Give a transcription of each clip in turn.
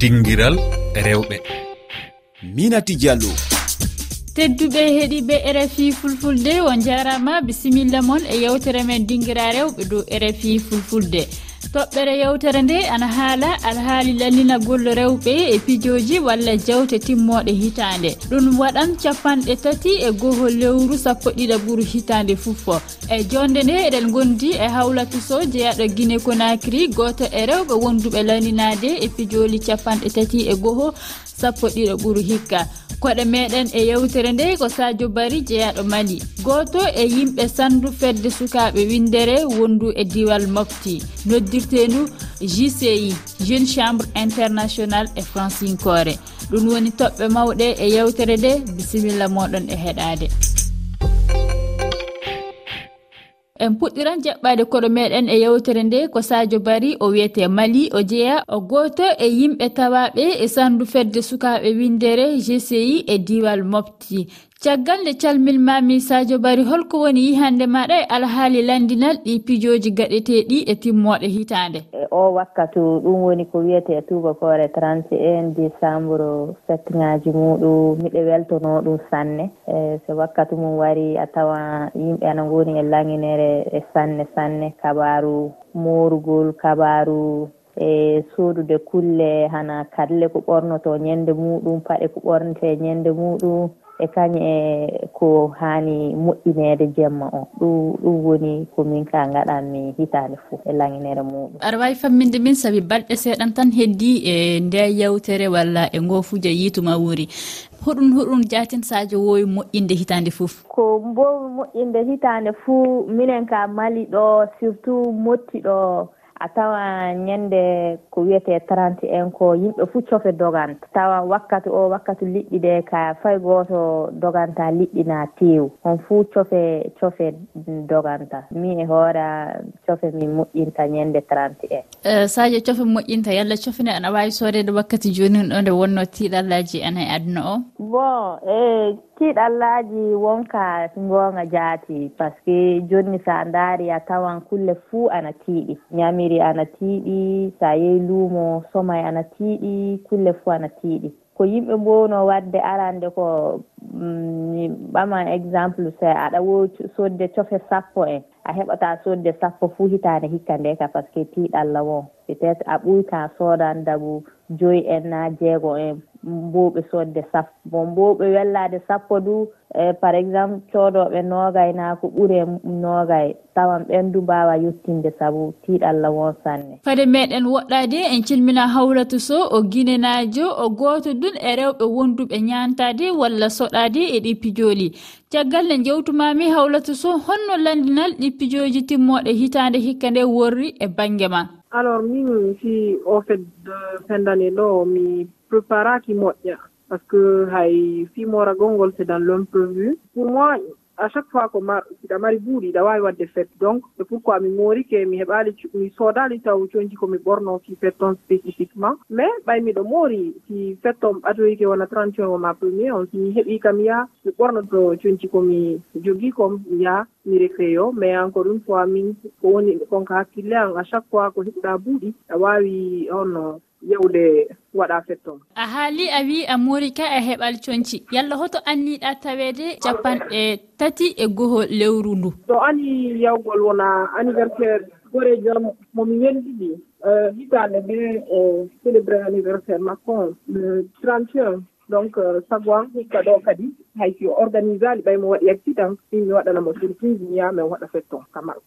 dinguiral rewɓe. Minati diallo tedduɓe heeɗiɓe rfi fulfulde o jarama bisimilla moon e yewtere men dinguira rewɓe dow rfi fulfulde. toɓɓere yewtere nde ana haala alhaali lallinagol rewɓe e pijoji walla jawte timmoɗe hitande ɗum waɗan capanɗe tati e goho lewru sappo ɗiɗa ɓuuru hitande fuffo. E jonde nde eɗen gondi e hawlatuso jeyaɗo guine konakiri goto e rewɓe wonduɓe lallinade e pijoli capanɗe tati e goho sappo ɗiɗo ɓuuru hikka. Koɗe meɗen e yewtere nde ko sadio bari jeyaɗo mali. Goto e yimɓe sandu fedde sukaɓe windere wondu e diwal mofti. Noddirtenu jci jeune chambre international e francinkore ɗum woni toɓɓe mawɗe e yewtere nde. Bisimilla moɗon e heɗade. en puɗɗiran jaɓɓade koɗo meɗen e yewtere nde ko sadio bari o wiyete mali o jeeya o goto e yimɓe tawaɓe e sandu fedde sukaɓe windere gci e diwal mofti. caggal nde calminmami sadio bari holko woni yihande maɗa e alhaali landinal ɗi pijoji gaɗeteɗi e timmoɗe hitande. E o wakkatu ɗum woni ko wiyete tubakore 31 décembre fête muɗum miɗe weltono ɗum sanne. E so wakkatu mum wari a tawa yimɓe ana goni e langinere e sanne sanne kabaru morugol kabaru e sodude kulle hana kalle ko ɓornoto ñande muɗum paɗe ko ɓornete ñande muɗum. e kañe e ko haani moƴƴinede jemma o ɗum ɗum woni komin ka gaɗanmi hitande foof e langinere muɗum aɗa wawi famminde min saabi balɗe seeɗan tan heddi e nde yewtere walla e ngofuja yiituma wuuri. Hoɗum hoɗum jatin sadio wowi moƴƴinde hitande fof ko mbowi moƴƴinde hitande fuu minen ka mali ɗo surtout mottiɗo a tawa ñande ko wiyete trente un ko yimɓe fuu cofe doganta tawa wakkati o wakkati liɗɗi ɗe ka fay goto doganta liɗɗi na tew on fuu cofe cofe doganta. Mi e hoora cofe min moƴƴinta ñande trente et un. E, Sadio cofe moƴƴinta yalla cofene ana wawi soodede wakkati joni ɗo nde wonno tiiɗallaji ana e aduna o? Bon e tiiɗallaji wonka gonga jaati par ce que joni sa daari a tawan kulle fuu ana tiiɗi. Ñami ñiri ana tiiɗi so a yehi luumo somay ana tiiɗi kulle fuu ana tiiɗi. Ko yimɓe mbowno wadde arande ko mm, mi ɓama exemple so aɗa wowi sodde cofe sappo en. A heɓata sodde sappo fuu hitaande hikka nde ka par ce que tiiɗalla won peut être a ɓuyta sodandabu joyi en na jeego en mbowɓe sodde sappo. Bon mbowɓe wellade sappo du e par exemple :fra noogay nogay naɓe ko ɓuure nogay tawan ɓendu mbawa yettinde saabu tiiɗalla won sanne. Fade meɗen woɗɗade en calmina hawlatu so o guinenajo o goto dun e rewɓe wonduɓe ñantade walla soɗade e ɗippijooli caggal nde jewtumami hawlatu so honno landinal ɗippijoji timmoɗe hitande hikka nde worri e banggue ma. Alors min si o fed fin d' année ɗo mi préparaki moƴƴa. par ce que hay fiimoora gongol c' est dans l' imprévu pour moi à chaque fois ko mar siɗa mari buuɗi ɗa waawi waɗde fête. Donc :fra c'est pourquoi mi moorike mi heɓaali mi soodaali taw jooni ko mi ɓornoo fête :fra spécifiquement. Mais ɓay miɗo moori si fête :fra o wona trente un :fra ma premier on si mi heɓii kam yaha mi ɓornoto jooni ko mi jogii ko mi yaha mi recréo mais encore une fois min ko woni konko hakkille an à chaque fois ko heɓɗaa buuɗi aɗa waawi holno yewde waɗa fettoon a haali a wi a morika e heɓal coñci yalla hoto anniɗa tawede capanɗe tati e goho lewru ndu. So ani yawgol wona anniversaire gore jom momi welɗiɗi e hitande ɓe o e célébré anniversaire makko on le 31 donc :fra saagoa hikka ɗo kadi hay si o organisé ali ɓaymo waɗi accident :fra min mi waɗanamo surprise mi yaha min waɗa fecton Tamara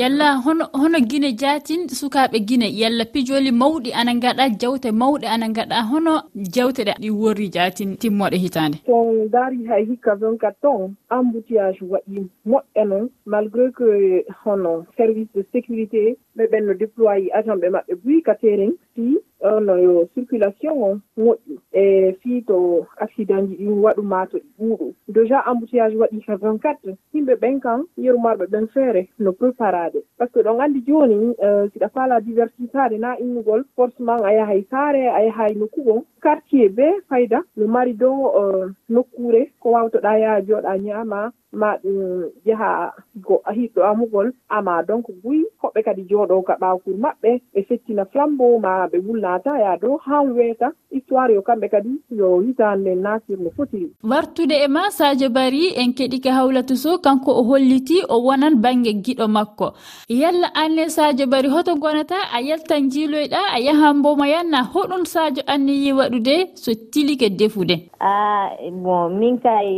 yalla hono hono guine jatin sukaɓe guine yalla pijoli mawɗi ana gaɗa jawte mawɗe ana gaɗa hono jawteɗe ɗi worri jatin timmoɗe hitande? Son daari hay hikka 24 ton embouteillage waɗi moƴƴa noon malgré que hono service de sécurité ɓe ɓenno déployé agent ɓe maɓɓe buy ka terrain si Oh, on yo circulation o moƴƴu e fii to accident ji ɗin waɗuma to ɗi ɓuuɗu déjà embouteillage waɗi ka 24 yimɓe ɓen kam yerumarɓe ɓen feere no préparade par ce que ɗon anndi jooni euh, siɗa faala diversitade na innugol forcement a yahay saare a yahay nokkugon quartier be fayda. No mari dow euh, nokkure ko wawtoɗa yaha jooɗa ñaama. ma ɗum yaha go hiɗɗo amugol. Ama donc buy hoɓɓe kadi jooɗo ka ɓaakur maɓɓe. Ɓe settina flambo ma ɓe wulnata ya dow han weeta. Histoire yo kamɓe kadi yo hitande nasir no foti. Wartude e ma sadio bari en keɗi ka hawlatu so kanko o holliti o wonan bange giɗo makko. Yalla anne sadio bari hoto gonata a yaltan jiiloyɗa a yahan mboma yanna hoɗum sadio anniyi waɗude so tilike defude. A bon min kay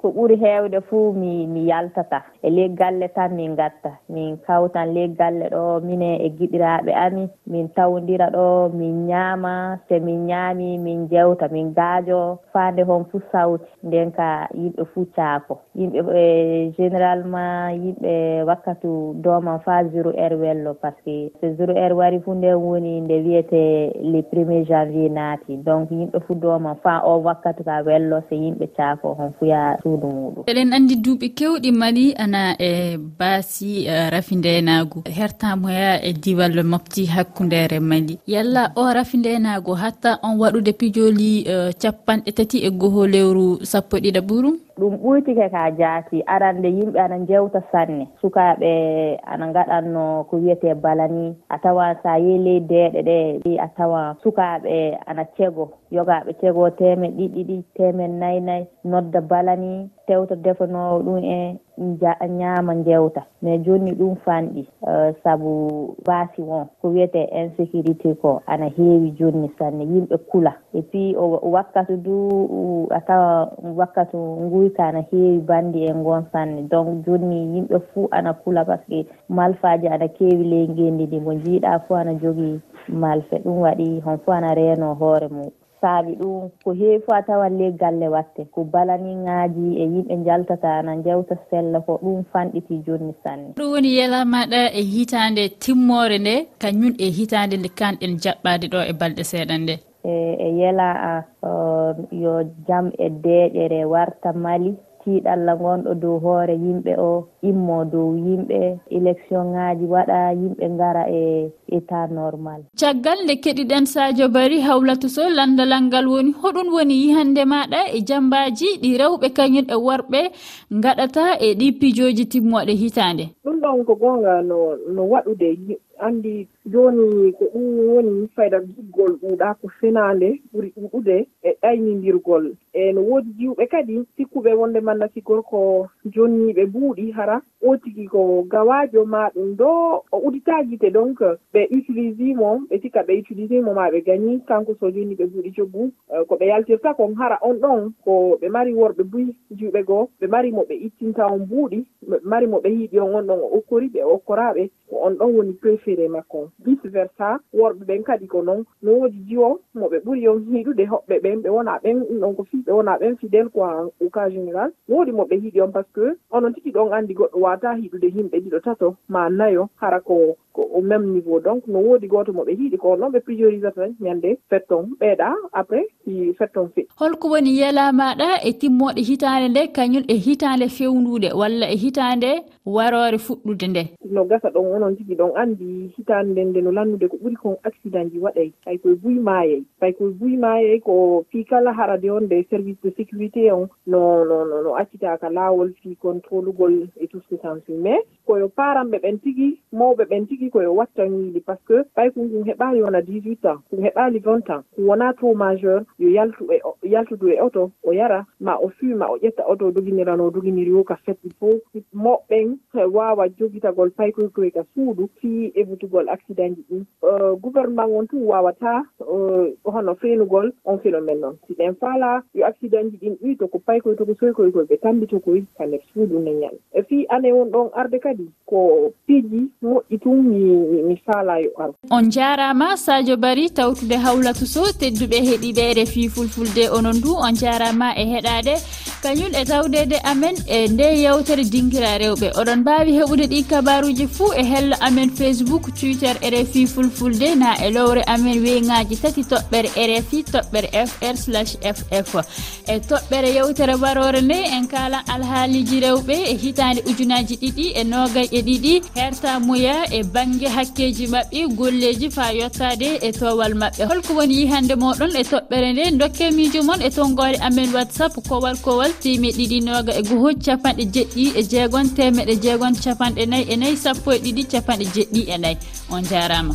ko ɓuri heewde fuu mi mi mi yaltata. E ley galle tan min gatta min kawtan ley galle ɗo mine e giɗiraɓe ami min tawdira ɗo min ñaama so min ñaami min jewta min gaajo. Faande hon fuu sawti nden ka yimɓe fuu caako yimɓe e généralement yimɓe wakkatu doman fa zéro heure wello par ce que so zéro heure wari fuu nden woni nde wiyete le premier janvier naati. Donc yimɓe fuu doman fa o wakkatu ka wello so yimɓe caako hon fuya suudu muɗum. Eɗen anndi du duuɓi kewɗi mali ana e baasi e rafi ndenago hertamoya e diwal mofti hakkundere mali. Yalla o rafi ndenago hatta on waɗude pijoli e, capanɗe tati e goho lewru sappo e ɗiɗa ɓurum. ɗum ɓuytike ka jaati. Arande yimɓe ana jewta sanne. Sukaaɓe ana gaɗanno ko wiyete balani. A tawan sa yehi ley deeɗe ɗe a tawan sukaaɓe ana cego. Yogaaɓe cego temen ɗiɗiɗi temen nayi nayi. Nodda balani. Tewta defanowo ɗum e ñaama jewta mais joni ɗum fanɗi euh, sabu baasi on ko wiyete insécurité ko ana heewi jonni sanne yimɓe kula. Et puis o wakkatu du a tawa wakkatu nguyka ana heewi bandi e ngon sanne. Donc joni yimɓe fuu ana kula par ce que malfaji ana keewi ley ngendi ndi. Mo jiiɗa fuu ana jogii malfe. Ɗum waɗi hon fuu ana reeno hoore mum saabi ɗum ko heewi fo a tawan ley galle watte ko balaniŋaaji e yimɓe jaltata ana jewta sella ko ɗum fanɗiti jonni sanne. Ɗum woni yela maɗa e hitaande timmore nde kañum e hitaande nde kanɗen jaɓɓade ɗo e balɗe seeɗan nde. E, e yela a yo jam e deeƴere warta mali tiiɗalla gonɗo dow hoore yimɓe o immo dow yimɓe élection ŋaji waɗa yimɓe ngara e état normal. Caggal nde keɗiɗen sadio bari hawlatuso landalal ngal woni hoɗum woni yihande maɗa e jambaji ɗi rewɓe kañum e worɓe gaɗata e ɗi pijoji timmoɗe hitande. Ɗum ɗon ko gonga no no waɗude andi joni ko ɗum woni fayda jiggol ɓuuɗaa ko fenande ɓuri ɗuɗude e ɗaynidirgol e no woodi jiwɓe kadi sikkuɓe wonde manna sigor ko jonniɓe buuɗi hara o tigi ko gawajo ma ɗum ɗo o uditagite donc ɓe utilise mo ɓe tikka ɓe utilise mo ma ɓe gañi kanko so joni ɓe ɓuuɗi joggu eh, ko ɓe yaltirta kon hara on ɗon ko ɓe mari worɓe buy juuɓe goo ɓe mari mo ɓe ittinta on buuɗi ɓe mari mo ɓe hiiɗi on on ɗon o okkori ɓe okkoraɓe ko on ɗon woni préféré makko. Vice versa worɓe ɓen kadi ko noon no woodi jiwo mo ɓe ɓuri on hiiɗude hoɓɓe ɓen ɓe wona ɓen ɗum ɗon ko fi ɓe wona ɓen fidèle quoi au cas général. Woodi mo ɓe hiiɗi on par ce que onon tigi ɗon anndi goɗɗo wata hiɗude himɓe ɗiɗo tato ma nayo hara ko ko au même niveau. Donc no woodi gooto mo ɓe hiiɗi ko noon ɓe priorisata tan ñannde fetton ɓeeɗa après si fetton on holko woni yeelamaɗa e timmoɗe hitaande nde kañum e hitaande fewndude walla e hitaande waroore fuɗɗude nde? No gasa ɗon onon tigi ɗon anndi hitaande nden nde no lannude ko ɓuri kon accident ji waɗay. Hay koye buy maayey hay koye buy maayey ko fii kala harade on nde service de sécurité on no no no accitaaka laawol fii contrôlugol e tout ce que s'en suit. Mais koyo paranɓe ɓen tigi mawɓe ɓen tigi koyo koye watta ñiili par ce que ɓay ko kon heɓaali wona 18 ans kon heɓaali 20 ans ko wonaa trop majeur yo yaltu e yaltudu e oto o yara ma o fii ma o ƴetta oto doginirano doginiri o ka fetɗi fof moɓɓen waawa jogitagol paykoykoy ka suudu fii évitugol accident ji ɗin. Euh, gouvernement on tun waawataa euh, hono feenugol on phénomène noon si ɗen faala yo accident ji ɗin ɗi to ko paykoye to ko soykoye ɓe tambito koye ka nder suudu leñal e fii année on ɗon arde kadi ko piiji moƴƴi tun mi faala yo ar on jarama sadio bari tawtude hawlatu so tedduɓe heeɗiɓe refi fulfulde onon du on jarama e heɗade kañum e tawdede amen e nde yewtere dinguira rewɓe. Oɗon mbawi heɓude ɗi kabaruji fuu e hello amen facebook twitter rfi fulfulde na e lowre amen weyngaji tati toɓɓere rfi toɓɓere fr slash ff e toɓɓere yewtere warore nde en kalan alhaaliji rewɓe e hitande ujunaji ɗiɗi e nogay e ɗiɗi herta muya e ban banggue hakkeji mabɓe golleji fa yettade e towal mabɓe holko woni yihande moɗon e toɓɓere nde dokke mijo moon e tonggore amen whatsapp kowal kowal timi ɗiɗi noga e goho capanɗe jeɗɗi e jeegon temeɗe jeegon capanɗe nayyi e nayyi sappo e ɗiɗi capanɗe jeɗɗi e nayyi. On jarama.